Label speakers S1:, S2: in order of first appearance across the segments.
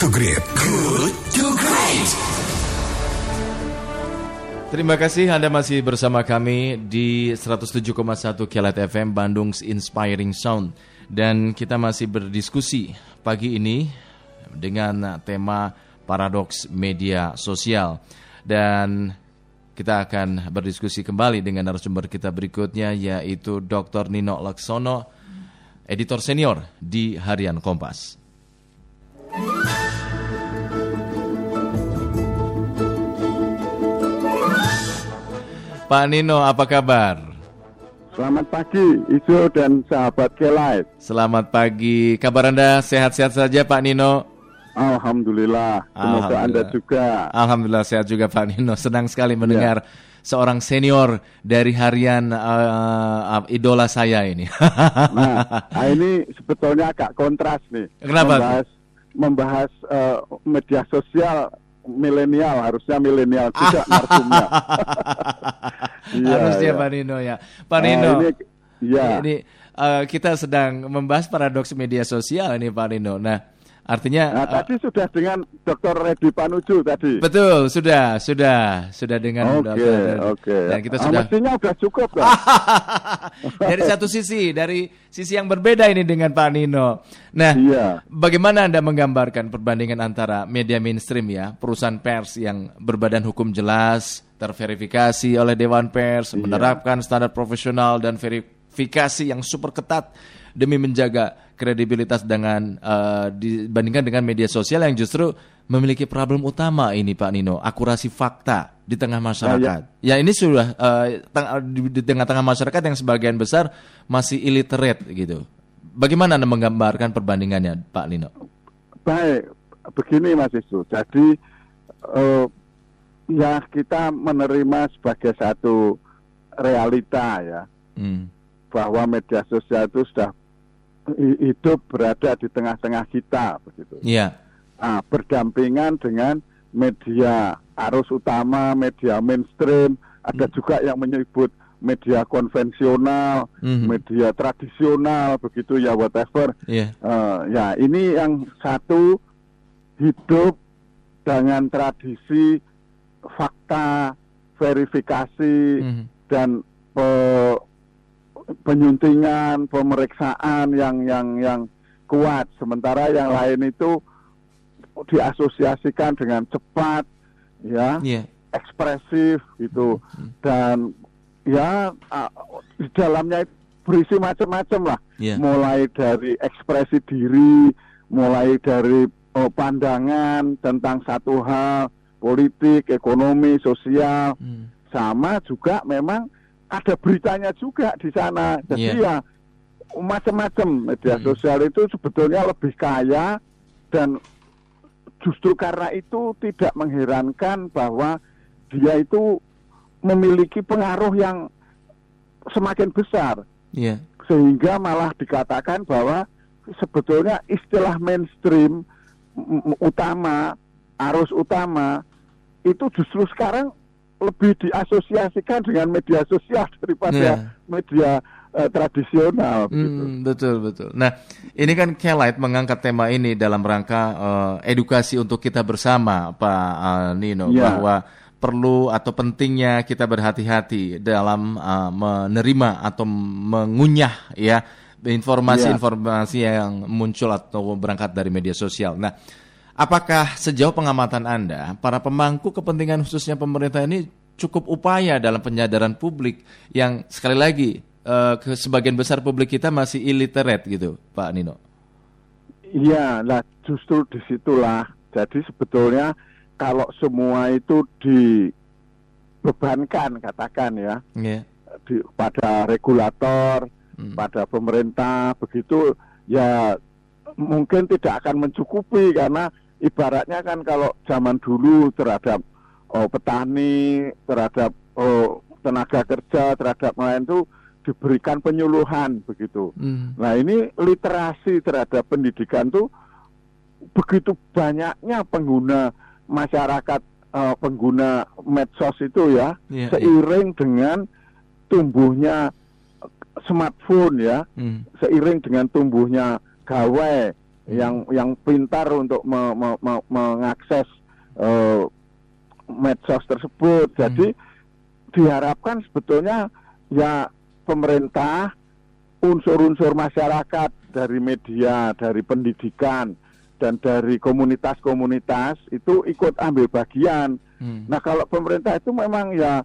S1: to Great. Good to Great.
S2: Terima kasih Anda masih bersama kami di 107,1 Kilat FM Bandung's Inspiring Sound dan kita masih berdiskusi pagi ini dengan tema paradoks media sosial dan kita akan berdiskusi kembali dengan narasumber kita berikutnya yaitu Dr. Nino Laksono, editor senior di Harian Kompas. Pak Nino, apa kabar?
S3: Selamat pagi, Ijo dan sahabat Kelight.
S2: Selamat pagi. Kabar Anda sehat-sehat saja, Pak Nino?
S3: Alhamdulillah. Semoga Anda juga.
S2: Alhamdulillah sehat juga, Pak Nino. Senang sekali mendengar ya. seorang senior dari harian uh, uh, idola saya ini.
S3: nah, nah, ini sebetulnya agak kontras nih.
S2: Kenapa?
S3: Membahas, membahas uh, media sosial milenial harusnya milenial juga narsumnya.
S2: iya, harusnya iya. Pak Nino ya. Pak Nino. Nah, ini, ya. Ini uh, kita sedang membahas paradoks media sosial ini Pak Nino. Nah, Artinya
S3: nah, uh, tadi sudah dengan Dr. Redi Panuju tadi.
S2: Betul, sudah, sudah, sudah dengan
S3: Oke, okay, oke. Okay.
S2: Dan kita ah, sudah
S3: mestinya sudah cukup kan.
S2: dari satu sisi, dari sisi yang berbeda ini dengan Pak Nino. Nah, iya. bagaimana Anda menggambarkan perbandingan antara media mainstream ya, perusahaan pers yang berbadan hukum jelas, terverifikasi oleh Dewan Pers, iya. menerapkan standar profesional dan verifikasi yang super ketat demi menjaga kredibilitas dengan uh, dibandingkan dengan media sosial yang justru memiliki problem utama ini Pak Nino, akurasi fakta di tengah masyarakat. Oh, ya. ya ini sudah uh, di tengah-tengah masyarakat yang sebagian besar masih illiterate gitu. Bagaimana Anda menggambarkan perbandingannya Pak Nino?
S3: Baik, begini Mas Isu. Jadi uh, ya kita menerima sebagai satu realita ya. Hmm. Bahwa media sosial itu sudah hidup berada di tengah-tengah kita begitu.
S2: Iya.
S3: Nah, berdampingan dengan media arus utama, media mainstream, ada hmm. juga yang menyebut media konvensional, hmm. media tradisional, begitu ya whatever.
S2: Yeah.
S3: Iya. Uh, ya ini yang satu hidup dengan tradisi fakta, verifikasi hmm. dan uh, penyuntingan, pemeriksaan yang yang yang kuat. Sementara yang lain itu diasosiasikan dengan cepat, ya, yeah. ekspresif gitu, hmm. dan ya di dalamnya berisi macam-macam lah, yeah. mulai dari ekspresi diri, mulai dari oh, pandangan tentang satu hal, politik, ekonomi, sosial, hmm. sama juga memang ada beritanya juga di sana. Jadi yeah. ya macam-macam media hmm. sosial itu sebetulnya lebih kaya dan justru karena itu tidak mengherankan bahwa dia itu memiliki pengaruh yang semakin besar.
S2: Yeah.
S3: Sehingga malah dikatakan bahwa sebetulnya istilah mainstream utama, arus utama itu justru sekarang lebih diasosiasikan dengan media sosial daripada yeah. media uh, tradisional.
S2: Hmm, betul betul. Nah, ini kan Kelight mengangkat tema ini dalam rangka uh, edukasi untuk kita bersama, Pak uh, Nino, yeah. bahwa perlu atau pentingnya kita berhati-hati dalam uh, menerima atau mengunyah ya informasi-informasi yeah. yang muncul atau berangkat dari media sosial. Nah Apakah sejauh pengamatan Anda, para pemangku kepentingan khususnya pemerintah ini cukup upaya dalam penyadaran publik yang sekali lagi uh, ke sebagian besar publik kita masih illiterate gitu, Pak Nino?
S3: Iya, lah justru di situlah. Jadi sebetulnya kalau semua itu dibebankan katakan ya,
S2: yeah.
S3: di, pada regulator, hmm. pada pemerintah begitu ya mungkin tidak akan mencukupi karena ibaratnya kan kalau zaman dulu terhadap oh, petani, terhadap oh, tenaga kerja, terhadap nelayan itu diberikan penyuluhan begitu. Hmm. Nah ini literasi terhadap pendidikan tuh begitu banyaknya pengguna masyarakat uh, pengguna medsos itu ya yeah, seiring yeah. dengan tumbuhnya smartphone ya, hmm. seiring dengan tumbuhnya gawai yang yang pintar untuk me, me, me, mengakses uh, medsos tersebut. Jadi hmm. diharapkan sebetulnya ya pemerintah, unsur-unsur masyarakat dari media, dari pendidikan dan dari komunitas-komunitas itu ikut ambil bagian. Hmm. Nah kalau pemerintah itu memang ya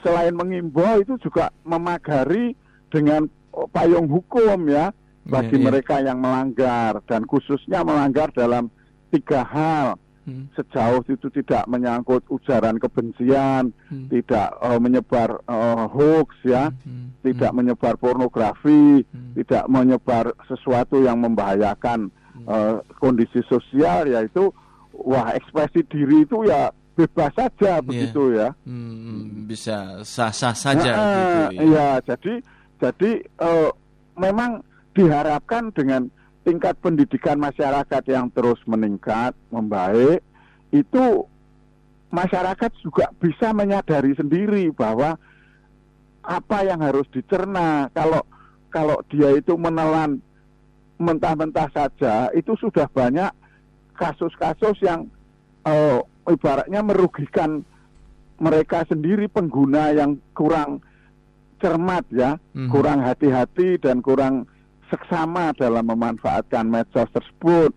S3: selain mengimbau itu juga memagari dengan payung hukum ya bagi yeah, yeah. mereka yang melanggar dan khususnya melanggar dalam tiga hal hmm. sejauh itu tidak menyangkut ujaran kebencian, hmm. tidak uh, menyebar uh, hoax ya, hmm. hmm. tidak hmm. menyebar pornografi, hmm. tidak menyebar sesuatu yang membahayakan uh, kondisi sosial yaitu wah ekspresi diri itu ya bebas saja yeah. begitu ya
S2: hmm, bisa sah-sah saja nah,
S3: gitu ya. ya jadi jadi uh, memang diharapkan dengan tingkat pendidikan masyarakat yang terus meningkat membaik itu masyarakat juga bisa menyadari sendiri bahwa apa yang harus dicerna kalau kalau dia itu menelan mentah-mentah saja itu sudah banyak kasus-kasus yang uh, ibaratnya merugikan mereka sendiri pengguna yang kurang cermat ya, mm-hmm. kurang hati-hati dan kurang seksama dalam memanfaatkan medsos tersebut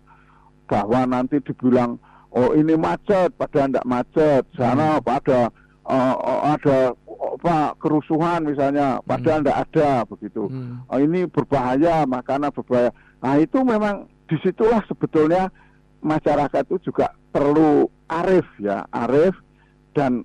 S3: bahwa nanti dibilang oh ini macet padahal tidak macet sana mm-hmm. pada uh, ada apa kerusuhan misalnya padahal tidak hmm. ada begitu hmm. oh, ini berbahaya makanan berbahaya Nah itu memang di situlah sebetulnya masyarakat itu juga perlu arif ya, arif dan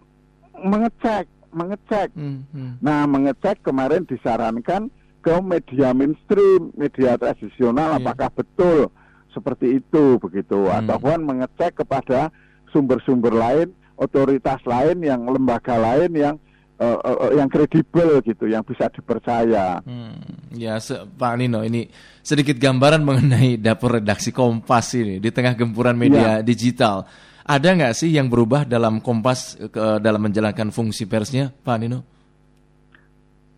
S3: mengecek, mengecek. Hmm, hmm. Nah mengecek kemarin disarankan ke media mainstream, media tradisional, yeah. apakah betul seperti itu begitu, hmm. ataupun mengecek kepada sumber-sumber lain, otoritas lain, yang lembaga lain yang uh, uh, yang kredibel gitu, yang bisa dipercaya.
S2: Hmm, ya, Pak Nino, ini sedikit gambaran mengenai dapur redaksi Kompas ini di tengah gempuran media ya. digital. Ada nggak sih yang berubah dalam Kompas ke, dalam menjalankan fungsi persnya, Pak Nino?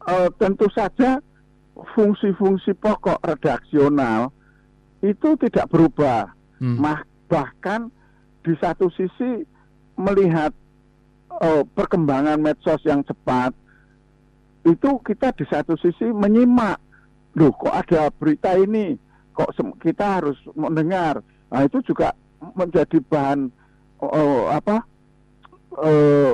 S3: Uh, tentu saja fungsi-fungsi pokok redaksional itu tidak berubah. Hmm. Bahkan di satu sisi melihat uh, perkembangan medsos yang cepat itu kita di satu sisi menyimak loh kok ada berita ini kok kita harus mendengar nah itu juga menjadi bahan uh, apa uh,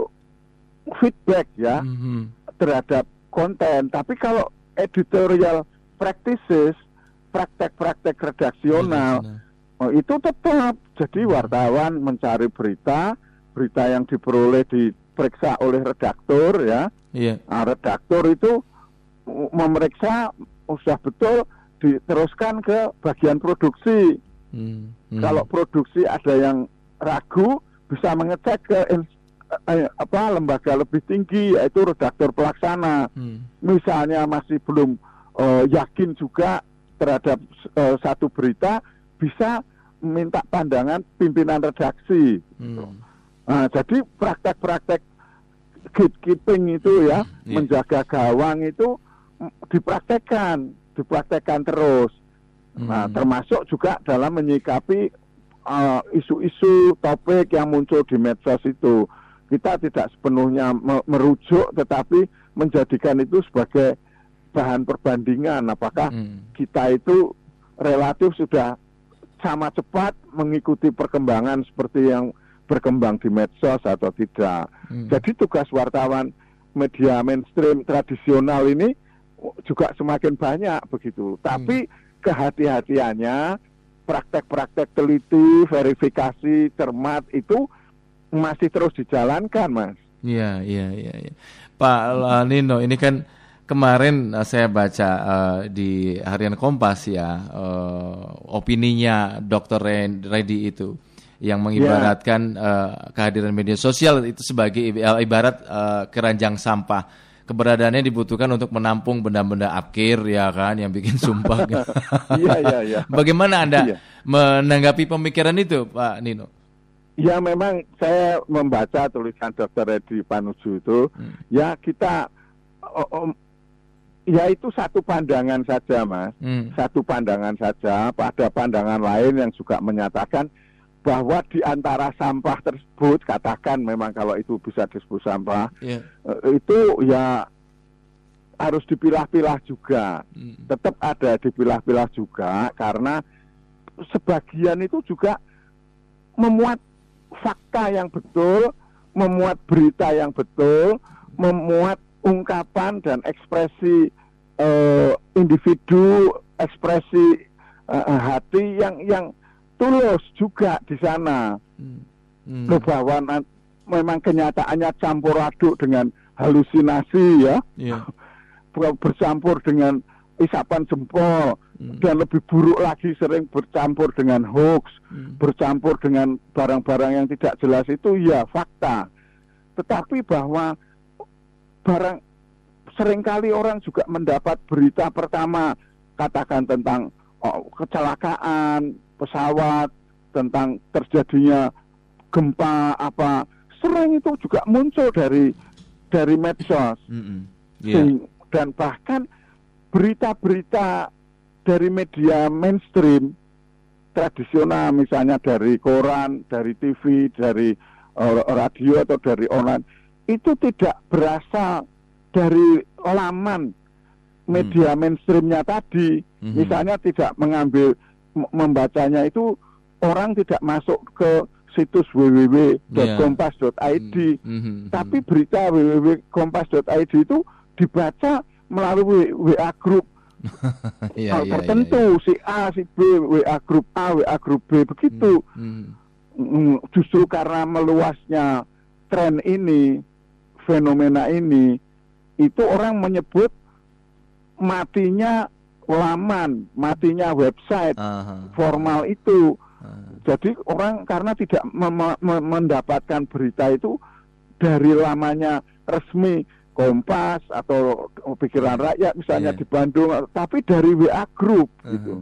S3: feedback ya mm-hmm. terhadap konten tapi kalau editorial practices praktek-praktek redaksional oh, itu tetap jadi mm-hmm. wartawan mencari berita berita yang diperoleh diperiksa oleh redaktur ya. Iya. Nah, redaktur itu memeriksa usah betul diteruskan ke bagian produksi. Hmm. Hmm. Kalau produksi ada yang ragu bisa mengecek ke eh, apa lembaga lebih tinggi yaitu redaktur pelaksana. Hmm. Misalnya masih belum uh, yakin juga terhadap uh, satu berita bisa minta pandangan pimpinan redaksi. Hmm. Nah, jadi praktek-praktek gatekeeping itu ya, yeah. menjaga gawang itu dipraktekkan, dipraktekkan terus. Nah, hmm. Nah, termasuk juga dalam menyikapi uh, isu-isu uh, topik yang muncul di medsos itu. Kita tidak sepenuhnya merujuk, tetapi menjadikan itu sebagai bahan perbandingan. Apakah hmm. kita itu relatif sudah sama cepat mengikuti perkembangan seperti yang berkembang di medsos atau tidak. Hmm. Jadi tugas wartawan media mainstream tradisional ini juga semakin banyak begitu. Tapi hmm. kehati-hatiannya, praktek-praktek teliti, verifikasi, cermat itu masih terus dijalankan, Mas.
S2: Iya, iya, iya. Ya. Pak Nino, ini kan kemarin uh, saya baca uh, di Harian Kompas ya uh, opininya Dr. Reddy itu yang mengibaratkan. Ya. uh, kehadiran media sosial itu sebagai ibarat uh, keranjang sampah. Keberadaannya dibutuhkan untuk menampung benda-benda akhir ya kan yang bikin sumpah. Iya iya iya. Bagaimana Anda yeah. menanggapi pemikiran itu Pak Nino?
S3: Ya memang saya membaca tulisan Dr. Edi Panuju itu hmm. ya kita oh, oh, ya itu satu pandangan saja, Mas. Hmm. Satu pandangan saja. Pada pandangan lain yang juga menyatakan bahwa di antara sampah tersebut, katakan memang kalau itu bisa disebut sampah, yeah. itu ya harus dipilah-pilah juga. Hmm. Tetap ada dipilah-pilah juga karena sebagian itu juga memuat fakta yang betul, memuat berita yang betul, memuat ungkapan dan ekspresi uh, individu, ekspresi uh, hati yang yang tulus juga di sana. Hmm. Hmm. bahwa memang kenyataannya campur aduk dengan halusinasi ya, yeah. bercampur dengan isapan jempol hmm. dan lebih buruk lagi sering bercampur dengan hoax, hmm. bercampur dengan barang-barang yang tidak jelas itu ya fakta. Tetapi bahwa barang sering kali orang juga mendapat berita pertama katakan tentang oh, kecelakaan pesawat, tentang terjadinya gempa apa sering itu juga muncul dari dari medsos mm -hmm. yeah. dan bahkan berita-berita dari media mainstream tradisional misalnya dari koran, dari TV, dari uh, radio atau dari online itu tidak berasal dari laman media hmm. mainstreamnya tadi, hmm. misalnya tidak mengambil membacanya itu orang tidak masuk ke situs www.kompas.id, yeah. hmm. hmm. tapi berita www.kompas.id itu dibaca melalui WA group ya, ya, tertentu ya, ya. si A, si B, WA grup A, WA grup B begitu. Hmm, hmm. Justru karena meluasnya tren ini, fenomena ini, itu orang menyebut matinya laman, matinya website uh-huh. formal itu. Uh-huh. Jadi orang karena tidak mendapatkan berita itu dari lamanya resmi Kompas atau pikiran rakyat misalnya yeah. di Bandung, tapi dari WA Group uh-huh. gitu.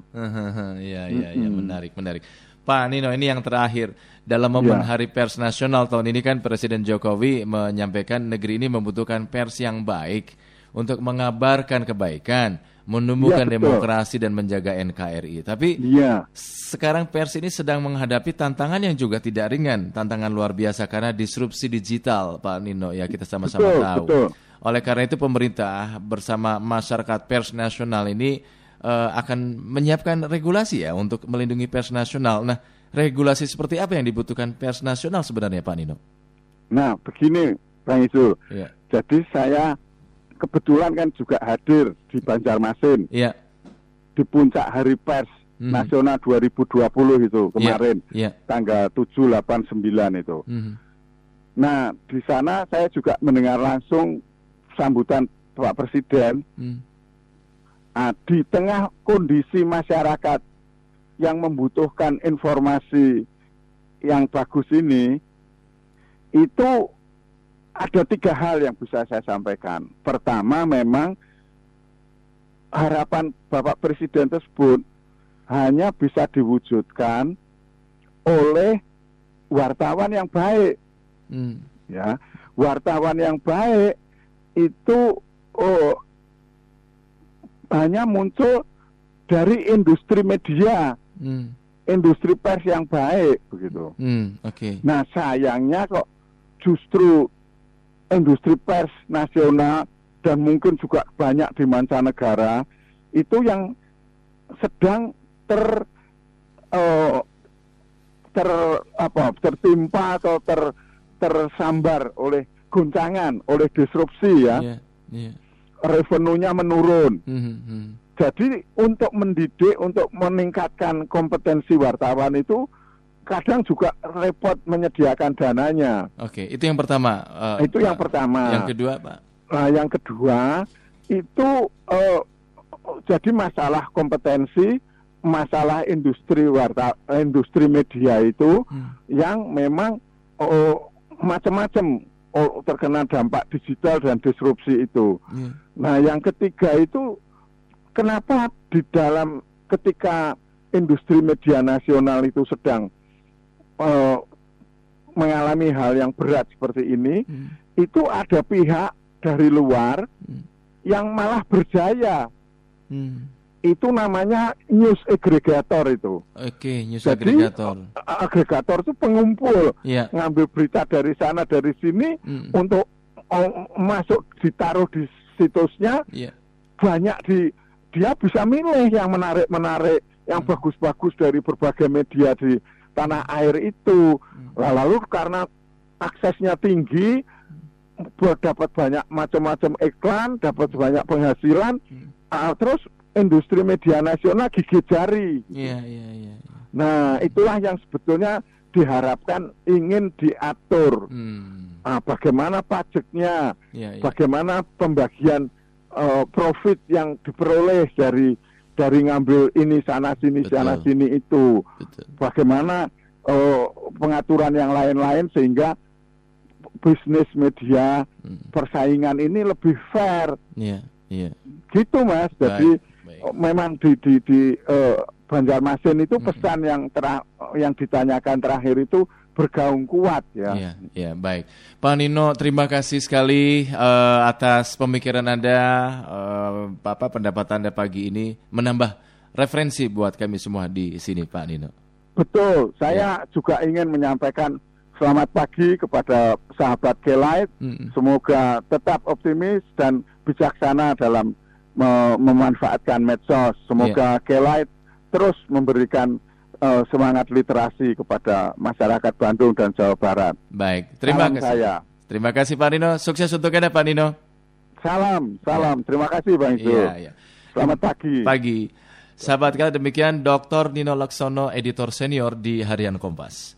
S2: Iya iya iya menarik menarik. Pak Nino ini yang terakhir dalam momen yeah. Hari Pers Nasional tahun ini kan Presiden Jokowi menyampaikan negeri ini membutuhkan pers yang baik untuk mengabarkan kebaikan, menumbuhkan ya, demokrasi dan menjaga NKRI. Tapi ya. sekarang pers ini sedang menghadapi tantangan yang juga tidak ringan, tantangan luar biasa karena disrupsi digital, Pak Nino. Ya kita sama-sama tahu. Betul. Oleh karena itu pemerintah bersama masyarakat pers nasional ini uh, akan menyiapkan regulasi ya untuk melindungi pers nasional. Nah, regulasi seperti apa yang dibutuhkan pers nasional sebenarnya Pak Nino?
S3: Nah, begini Bang Isul. Ya. Jadi saya kebetulan kan juga hadir di Banjarmasin. Ya. Di puncak Hari Pers hmm. Nasional 2020 itu ya. kemarin. Ya. Ya. Tanggal 7 8 9 itu. Hmm. Nah, di sana saya juga mendengar langsung sambutan Pak Presiden hmm. nah, di tengah kondisi masyarakat yang membutuhkan informasi yang bagus ini itu ada tiga hal yang bisa saya sampaikan. Pertama memang harapan Bapak Presiden tersebut hanya bisa diwujudkan oleh wartawan yang baik. Hmm. Ya, wartawan yang baik itu oh, hanya muncul dari industri media, hmm. industri pers yang baik begitu. Hmm, Oke. Okay. Nah sayangnya kok justru industri pers nasional dan mungkin juga banyak di mancanegara itu yang sedang ter uh, ter apa tertimpa atau ter tersambar oleh guncangan, oleh disrupsi ya. Yeah, yeah. Revenue-nya menurun. Mm -hmm. Jadi untuk mendidik, untuk meningkatkan kompetensi wartawan itu kadang juga repot menyediakan dananya.
S2: Oke, itu yang pertama.
S3: Uh, itu yang pertama.
S2: Yang kedua, Pak.
S3: Nah, yang kedua itu uh, jadi masalah kompetensi, masalah industri warta, industri media itu hmm. yang memang uh, macam-macam oh, terkena dampak digital dan disrupsi itu. Yeah. Nah, yang ketiga itu kenapa di dalam ketika industri media nasional itu sedang uh, mengalami hal yang berat seperti ini, hmm. itu ada pihak dari luar hmm. yang malah berjaya. Hmm. Itu namanya news aggregator itu.
S2: Oke, okay, news Jadi, aggregator.
S3: Agregator itu pengumpul, yeah. ngambil berita dari sana dari sini hmm. untuk oh, masuk ditaruh di situsnya. Yeah. Banyak di dia bisa milih yang menarik menarik, yang hmm. bagus-bagus dari berbagai media di tanah air itu. Hmm. Lalu karena aksesnya tinggi, buat dapat banyak macam-macam iklan, dapat banyak penghasilan, hmm. uh, terus industri media nasional gigit jari.
S2: Iya, iya, iya.
S3: Nah, itulah yang sebetulnya diharapkan ingin diatur. Hmm. Uh, bagaimana pajaknya, yeah, yeah. bagaimana pembagian uh, profit yang diperoleh dari dari ngambil ini sana sini Betul. sana sini itu. Betul. Bagaimana uh, pengaturan yang lain-lain sehingga bisnis media hmm. persaingan ini lebih fair.
S2: Iya, iya.
S3: Gitu Mas. Jadi baik. Memang di di di uh, Banjarmasin itu hmm. pesan hmm. yang ter yang ditanyakan terakhir itu bergaung kuat ya.
S2: Iya, iya, baik. Pak Nino, terima kasih sekali uh, atas pemikiran Anda, uh, apa pendapat Anda pagi ini menambah referensi buat kami semua di sini, Pak Nino.
S3: Betul, saya ya. juga ingin menyampaikan Selamat pagi kepada sahabat Kelait. Hmm. Semoga tetap optimis dan bijaksana dalam me memanfaatkan medsos. Semoga yeah. Kelait terus memberikan uh, semangat literasi kepada masyarakat Bandung dan Jawa Barat.
S2: Baik, terima salam kasih. Saya. Terima kasih Pak Nino. Sukses untuk Anda Pak Nino.
S3: Salam, salam. Ya. Terima kasih Bang Isu. Ya, ya. Selamat pagi.
S2: Pagi. Sahabat kita demikian Dr. Nino Laksono, editor senior di Harian Kompas.